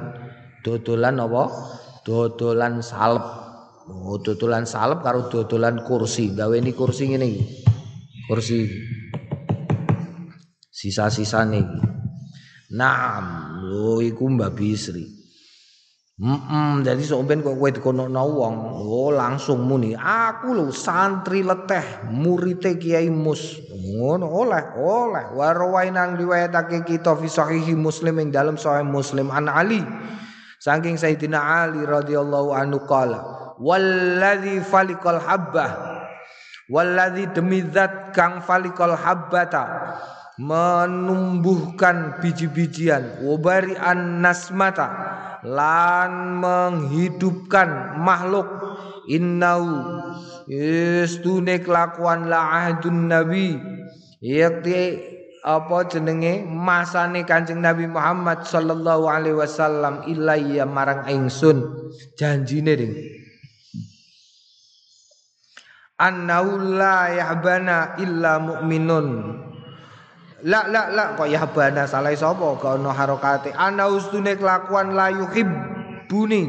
dodolan apa? Dodolan salep. Oh, dodolan salep karo dodolan kursi. Gawe ini kursi ngene iki kursi sisa-sisa nih Naam, lo iku Mbak Bisri. Mm jadi soben kok kowe dikono wong, oh langsung muni, aku lho santri leteh, murite Kiai Mus. Ngono oleh, oleh. Warwain nang riwayatake kita fi sahihi Muslim ing dalam sahih Muslim an Ali. Saking Sayyidina Ali radhiyallahu anhu kala walladzi falikal habbah walladzi demi zat kang falikal habbata menumbuhkan biji-bijian wabari an nasmata lan menghidupkan makhluk. Innau istune kelakuan la ahdun nabi yakti apa jenenge? Masane Kanjeng Nabi Muhammad sallallahu alaihi wasallam ilayya marang ingsun. Janjine ding annau la yahbana illa mu'minun. La la la kok yahbana? Salah sapa? Kok ono harokate? Ana ustune kelakuan la yuhibbuni.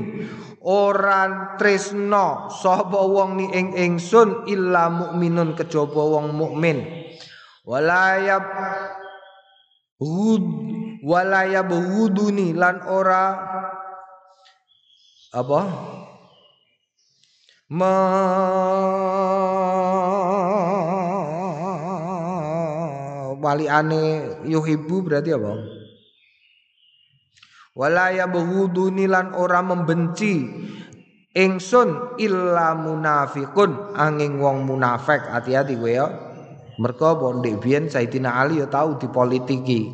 Ora tresno sapa wong ni ing ingsun illa mukminun kejaba wong mukmin. Walayab hud walayab huduni lan ora apa me ane yuhibu berarti apa? Walaya behuduni lan ora membenci ingsun illa munafikun. Angin wong munafik hati-hati gue ya. Mereka ndek biyen Sayyidina Ali ya tahu dipolitiki.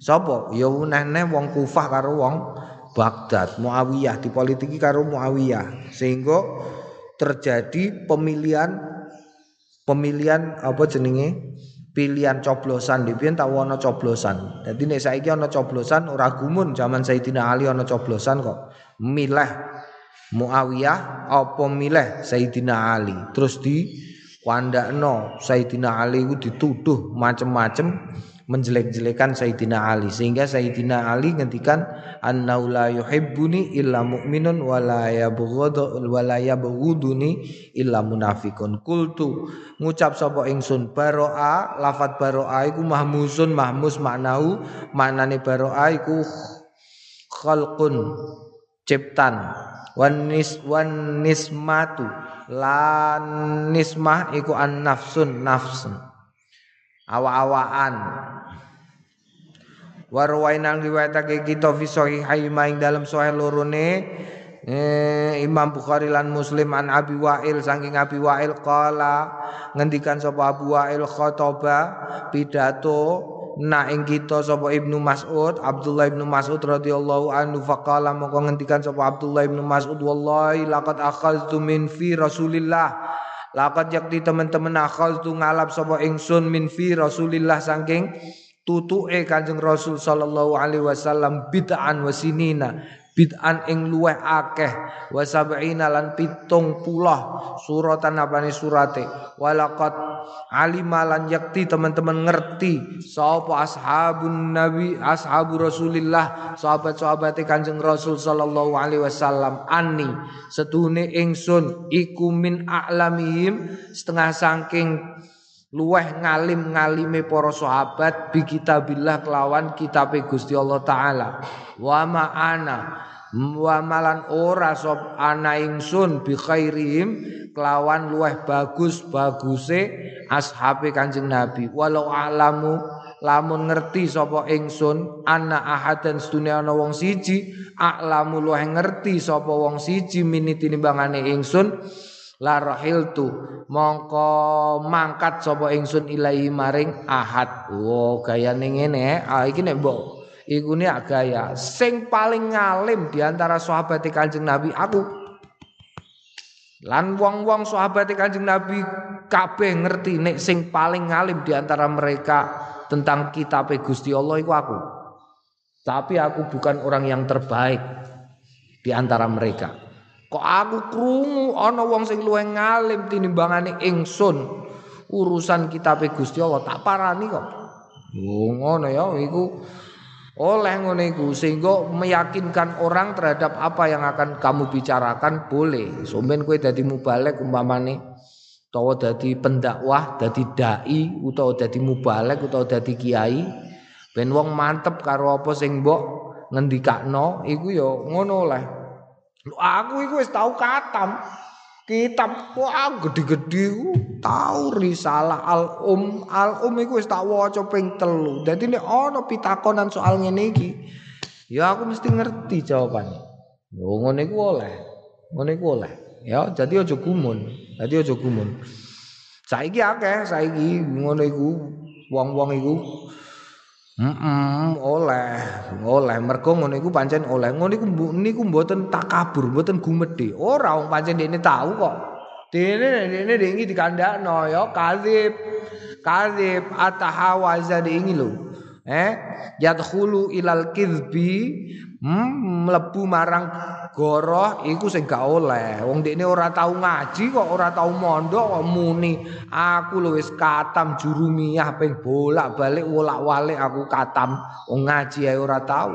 Sapa? Ya neh wong Kufah karo wong Baghdad, Muawiyah dipolitiki karo Muawiyah. Sehingga terjadi pemilihan pemilihan apa jenenge? pilihan coblosan di biyen tau ana coblosan. Dadi nek saiki ana coblosan ora zaman Sayyidina Ali ana coblosan kok. Milih Muawiyah apa milih Sayyidina Ali. Terus di wandakno Sayyidina Ali itu dituduh macam-macam menjelek-jelekan Sayyidina Ali. Sehingga Sayyidina Ali ngendikan annau la yuhibbuni illa mu'minun wa la yabghadu wa yabghuduni illa munafikun. Kultu ngucap sapa ingsun baroa lafat baroa iku mahmusun mahmus maknau maknane baroa iku khalqun ciptan wanis wanismatu lan nismah iku an nafsun nafsun awa-awaan. Warwainang riwayatake kita fi sahih maing dalam sahih lorone eh, Imam Bukhari lan Muslim an Abi Wa'il saking Abi Wa'il qala ngendikan sapa Abu Wa'il khotoba pidato na ing kita sapa Ibnu Mas'ud Abdullah Ibnu Mas'ud radhiyallahu anhu faqala moko ngendikan sapa Abdullah Ibnu Mas'ud wallahi laqad akhadtu min fi Rasulillah laqad yakti teman-teman akhadtu ngalap sapa ingsun min fi Rasulillah saking tutuke Kanjeng Rasul sallallahu alaihi wasallam bid'an wasinina bid'an ing luweh akeh. Wa sab'ina lan pitung puluh suratan apane surate. Walaqad alima lan yakti teman-teman ngerti. Sapa ashabun nabi ashabu rasulillah sahabat-sahabat Kanjeng Rasul sallallahu alaihi wasallam. Anni setune ingsun iku min a'lamihim setengah saking luweh ngalim ngalime para sahabat bi kitabillah kelawan kitabe Gusti Allah taala. Wa ma'ana wa malan ora sop ana ingsun bi khairihim kelawan luweh bagus baguse ashabe Kanjeng Nabi. Walau alamu lamun ngerti sapa ingsun ana ahadan sedune ana wong siji aklamu luweh ngerti sapa wong siji miniti nimbangane ingsun la rahiltu mongko mangkat sapa ingsun ilahi maring ahad. Wo gayane ngene ah iki nek mbok iku ne gaya. Sing paling ngalim di antara sahabat Kanjeng Nabi aku. Lan wong-wong sahabat Kanjeng Nabi kabeh ngerti nek sing paling ngalim di antara mereka tentang kitab Gusti Allah iku aku. Tapi aku bukan orang yang terbaik di antara mereka Kok aku krungu ana wong sing luwih ngalim tinimbangane ingsun urusan kitab Gusti Allah tak parani kok. Oh ngono ya iku oleh ngono iku sehingga meyakinkan orang terhadap apa yang akan kamu bicarakan boleh. Somben kowe dadi mubalek umpamane utawa dadi pendakwah, dadi dai utawa dadi mubalek utawa dadi kiai ben wong mantep karo apa sing mbok ngendikakno iku ya ngono oleh. Aku iku wis tau katam. Kitab wah gede-gede tau risalah al-um al-um iku wis tak waca ping telu. Dadi nek ana pitakonan soal ngene iki, ya aku mesti ngerti jawabane. Yo ngene iku oleh. Ngene iku oleh. Ya, jadi aja gumun. Jadi aja gumun. Saiki akeh, saiki ngono iku wong-wong iku Mm oleh, oleh mergo ngono iku pancen oleh. Ngono iku niku mboten takabur, mboten gumedhe. Ora wong pancen dene tahu kok. Dene dene dingi dikandakno ya kadzib. Kadzib atahawaza dingi lho. Eh, yadkhulu ilal kizbi hmm, mlebu marang goroh iku sing gak oleh. Wong dekne ora tau ngaji kok ora tau mondok kok muni aku lho wis katam jurumiyah ping bolak-balik wolak-walik aku katam wong ngaji ae ora tau.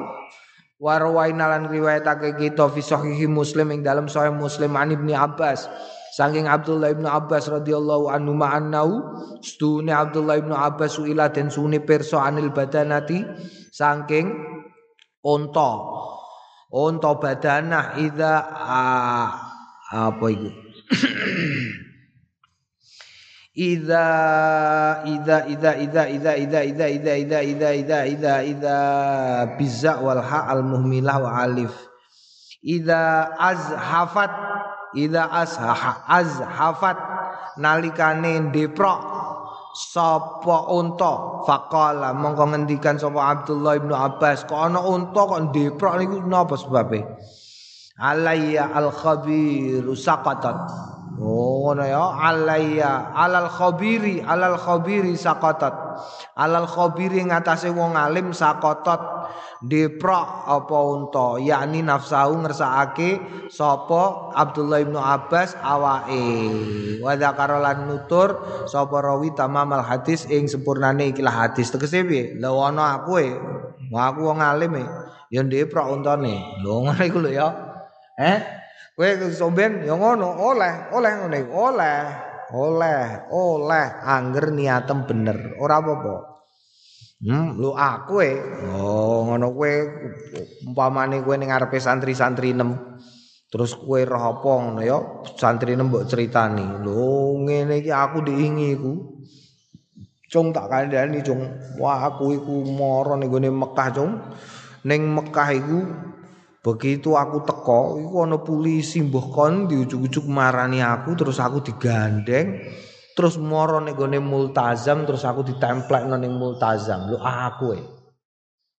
Warwaina lan riwayatake kita fi sahih Muslim ing dalam sahih Muslim an Ibnu Abbas Saking Abdullah ibnu Abbas radhiyallahu anhu ma'annau stune Abdullah ibnu Abbas suila den suni perso anil badanati saking onto onto badanah ida apa itu Ida ida ida ida ida ida ida ida ida ida ida ida ida biza wal ha al muhmilah wa alif ida azhafat ida azhafat nalikane deprok sapa unta? Faqala mongko ngendikan sapa Abdullah ibnu Abbas. Kok ana unta kok ndeprok niku napa sebabe? Alayya al khabir saqatat. Oh ngono ya. Alayya alal khabiri alal khabiri saqatat alal khabiri ngatasé wong alim saqatat deprok apa unta. Yakni nafsahu ngersakake sapa Abdullah ibnu Abbas awake. Wa dzakara lan nutur sapa rawi tamamal hadis ing sempurnane ikilah hadis. Tegese piye? Lha ana aku e. Aku wong alim e. Ya deprok untane. Lho ngono iku lho ya. Eh Kowe somben? Ya ngono, oleh, oleh ngene, oleh, oleh, oleh angger niatem bener, ora apa-apa. Hmm, lu aku e. Oh, ngono kowe umpamane kowe ning ngarepe santri-santri nem terus kowe roh apa ngono ya, santri nem mbok critani. Lho, ngene iki aku diingi iku. Cung tak kandhani, cung. Wah, aku iku mara ning Mekah, cung. Ning Mekah iku Begitu aku teko, iku ana polisi mbah kon diujuk-ujuk marani aku terus aku digandeng terus moro ning gone multazam terus aku ditemplek ning multazam. Lho aku e.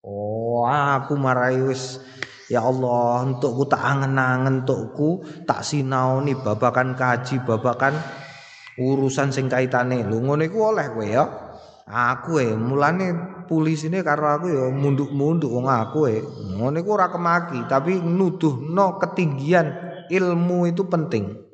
Oh, aku marai wis ya Allah, untukku tak angen-angen untukku tak sinaoni babakan kaji, babakan urusan sing kaitane. Lho ngono iku oleh kowe ya. Aku e mulane pulisine karo aku ya munduk-munduk wong aku e. Ngono iku ora kemaki, tapi nuduhno ketinggian ilmu itu penting.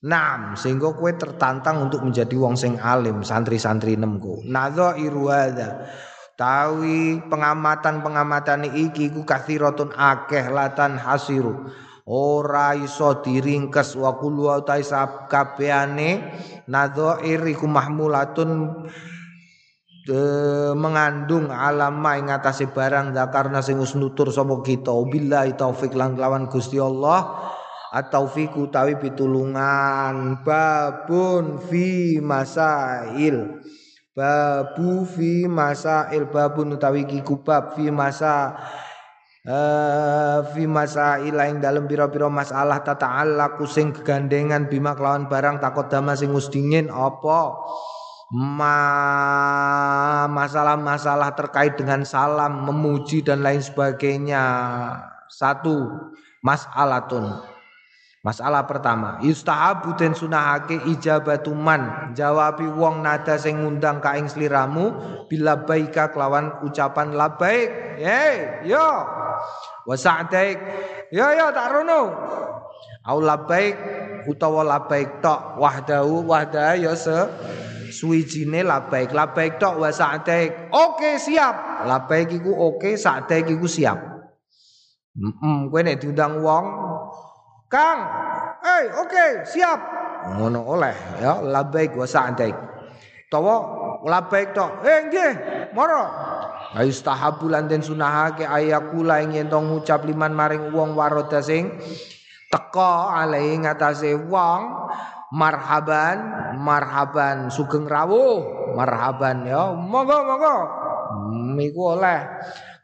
Nam, sehingga kue tertantang untuk menjadi wong sing alim, santri-santri nemku. Nadha irwada. Tawi pengamatan-pengamatan iki ku kathiratun akeh latan hasiru. Ora iso diringkes wa kullu utai kabehane nadhair iku mahmulatun e, mengandung alama ing atase barang zakarna sing wis nutur sapa kita. Billahi taufik lan lawan Gusti Allah. At-taufiku tawi pitulungan. Babun fi masail. Babu fi masail. Babun utawi ki kubab fi masa Uh, fi masail. Ing dalam pira-pira masalah tata'allaqu sing kegandengan bima kelawan barang takut dama sing dingin. Apa masalah-masalah terkait dengan salam, memuji dan lain sebagainya. Satu, mas'alatun. Masalah pertama, yustahabu den sunahake ijabatuman jawabi wong nada sing ngundang ka ing sliramu bila baika kelawan ucapan labaik. Hey, yo. Wa sa'daik. Yo yo tak rono. Au labaik utawa labaik tok wahdahu wahdah ya se suwijine labaik labaik tok wa sa'daik. Oke siap. Labaik iku oke sa'daik iku siap. Heeh mm kowe nek diundang wong Kang eh oke okay, siap. Ngono oleh ya labaik wa sa'daik. Tawa labaik tok eh nggih moro. Ayustahabu lan den sunahake ayakula ing yen ngucap liman maring wong waroda sing teka alai ngatasé wong marhaban marhaban sugeng rawuh. Marhaban ya. Monggo monggo. Hmm, iku oleh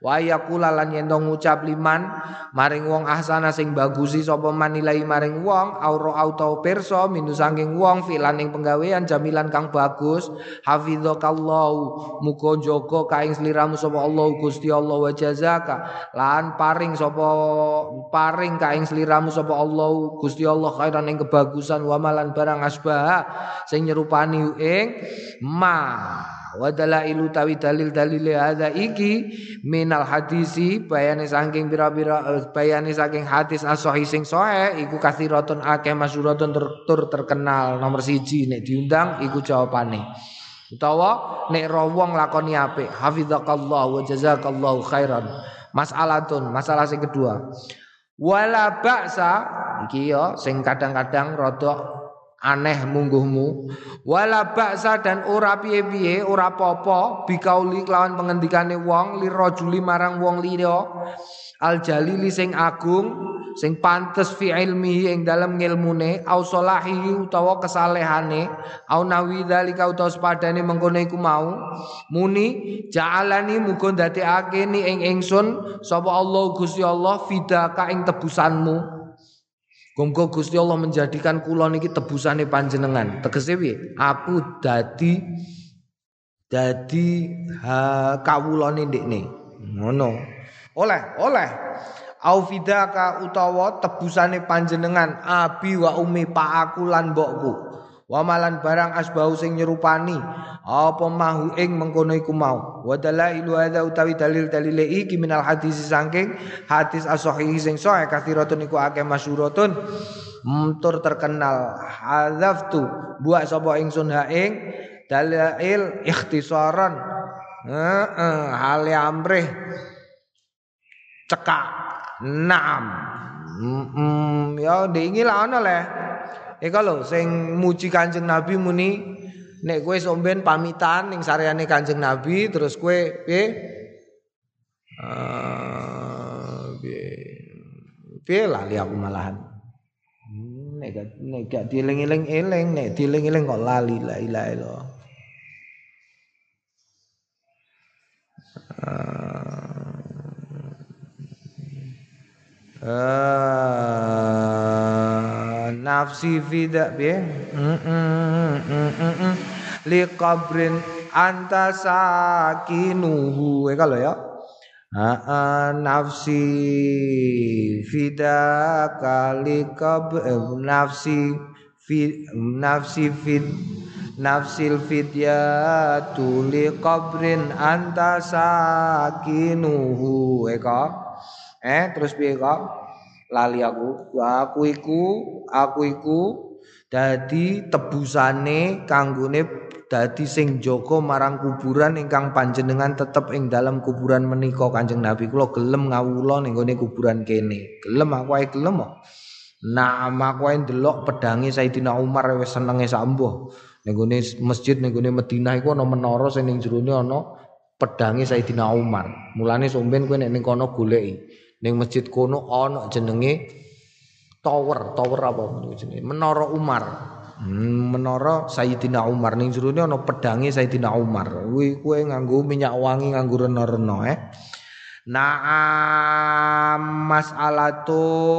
wa yaqula lan yen ngucap liman maring wong ahsana sing bagusi sapa manilai maring wong auro auto perso minu saking wong filan ing penggawean jamilan kang bagus hafizakallahu muga jaga kaing sliramu sapa Allah Gusti Allah wa jazaka lan paring sapa paring kaing sliramu sapa Allah Gusti Allah khairan ing kebagusan wa malan barang asbah sing nyerupani ing ma wa dalailu tawi dalil-dalil hadza iki minal hadisi bayane saking pira-pira eh, bayane saking hadis as-sahih sing sahih iku kathiratun akeh masyhuratun ter, tur terkenal. Nomor siji nek diundang iku jawabane. Utawa nek ro wong lakoni apik hafizakallah wa jazakallahu khairan. Masalatun masalah sing kedua. Wala ba'sa iki yo sing kadang-kadang rada aneh mungguhmu. Wala baksa dan ora piye-piye ora popo bikauli kelawan pengendikane wong lirajuli marang wong liya. Al jalili sing agung sing pantes fi ilmihi ing dalem ngilmune au salahi utawa kesalehane au nawi dzalika utawa sepadane mengkono iku mau. Muni ja'alani muga ndadekake ni ing ingsun sapa Allah Gusti Allah fidaka ing tebusanmu Gonggo Gusti Allah menjadikan kula niki tebusane panjenengan. Tegese piye? Aku dadi dadi ha kawulane ndekne. Ngono. Oleh, oleh. Au fidaka utawa tebusane panjenengan abi wa umi pak aku lan mbokku. Wamalan barang asbau sing nyerupani. Apa mahu ing mengkono iku mau. Wa dalailu hadza utawi dalil-dalil iki minal hadis saking hadis as-sahih sing sahih kathiratun iku akeh masyhuratun tur terkenal. Hadzaftu buat sapa ingsun ha ing dalail ikhtisaran. Heeh amrih. Cekak. Naam. Mm, ya diingi lah ana le Eh kalau sing muji Kanjeng Nabi muni nek kowe somben pamitan ning sareane Kanjeng Nabi terus kowe piye? Uh, piye lali aku malahan. Hmm, nek gak nek gak dieling-eling eling nek dieling-eling kok lali la ilaha illallah. Uh, nafsi fida bi. Li qabrin anta sakinuhu. E kalau ya. Nafsi fida kali kab eh, nafsi fi nafsi fid nafsil fidyatu li qabrin anta sakinuhu. E eh terus piye kok lali aku aku iku aku iku dadi tebusane kanggone dadi sing jaga marang kuburan ingkang panjenengan tetep ing dalam kuburan menika Kanjeng Nabi kula gelem ngawula ning gone kuburan kene gelem aku ae gelem Nah, aku ae ndelok pedange Sayyidina Umar wis senenge sambuh. Ning gone masjid ning gone Madinah iku ana menara sing ning jerone ana pedange Sayyidina Umar. Mulane somben kowe nek ning kono goleki. Ning masjid kono ana jenenge tower, tower apa jenenge? Menara Umar. Hmm, menara Sayyidina Umar ning jerone ana pedange Sayyidina Umar. Kuwi kowe nganggo minyak wangi nganggo rena-rena eh. Naam mas'alatun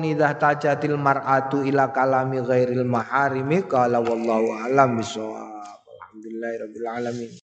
idza tajatil mar'atu ila kalami ghairil maharimi qala wallahu alam bisawab. Alhamdulillahirabbil alamin.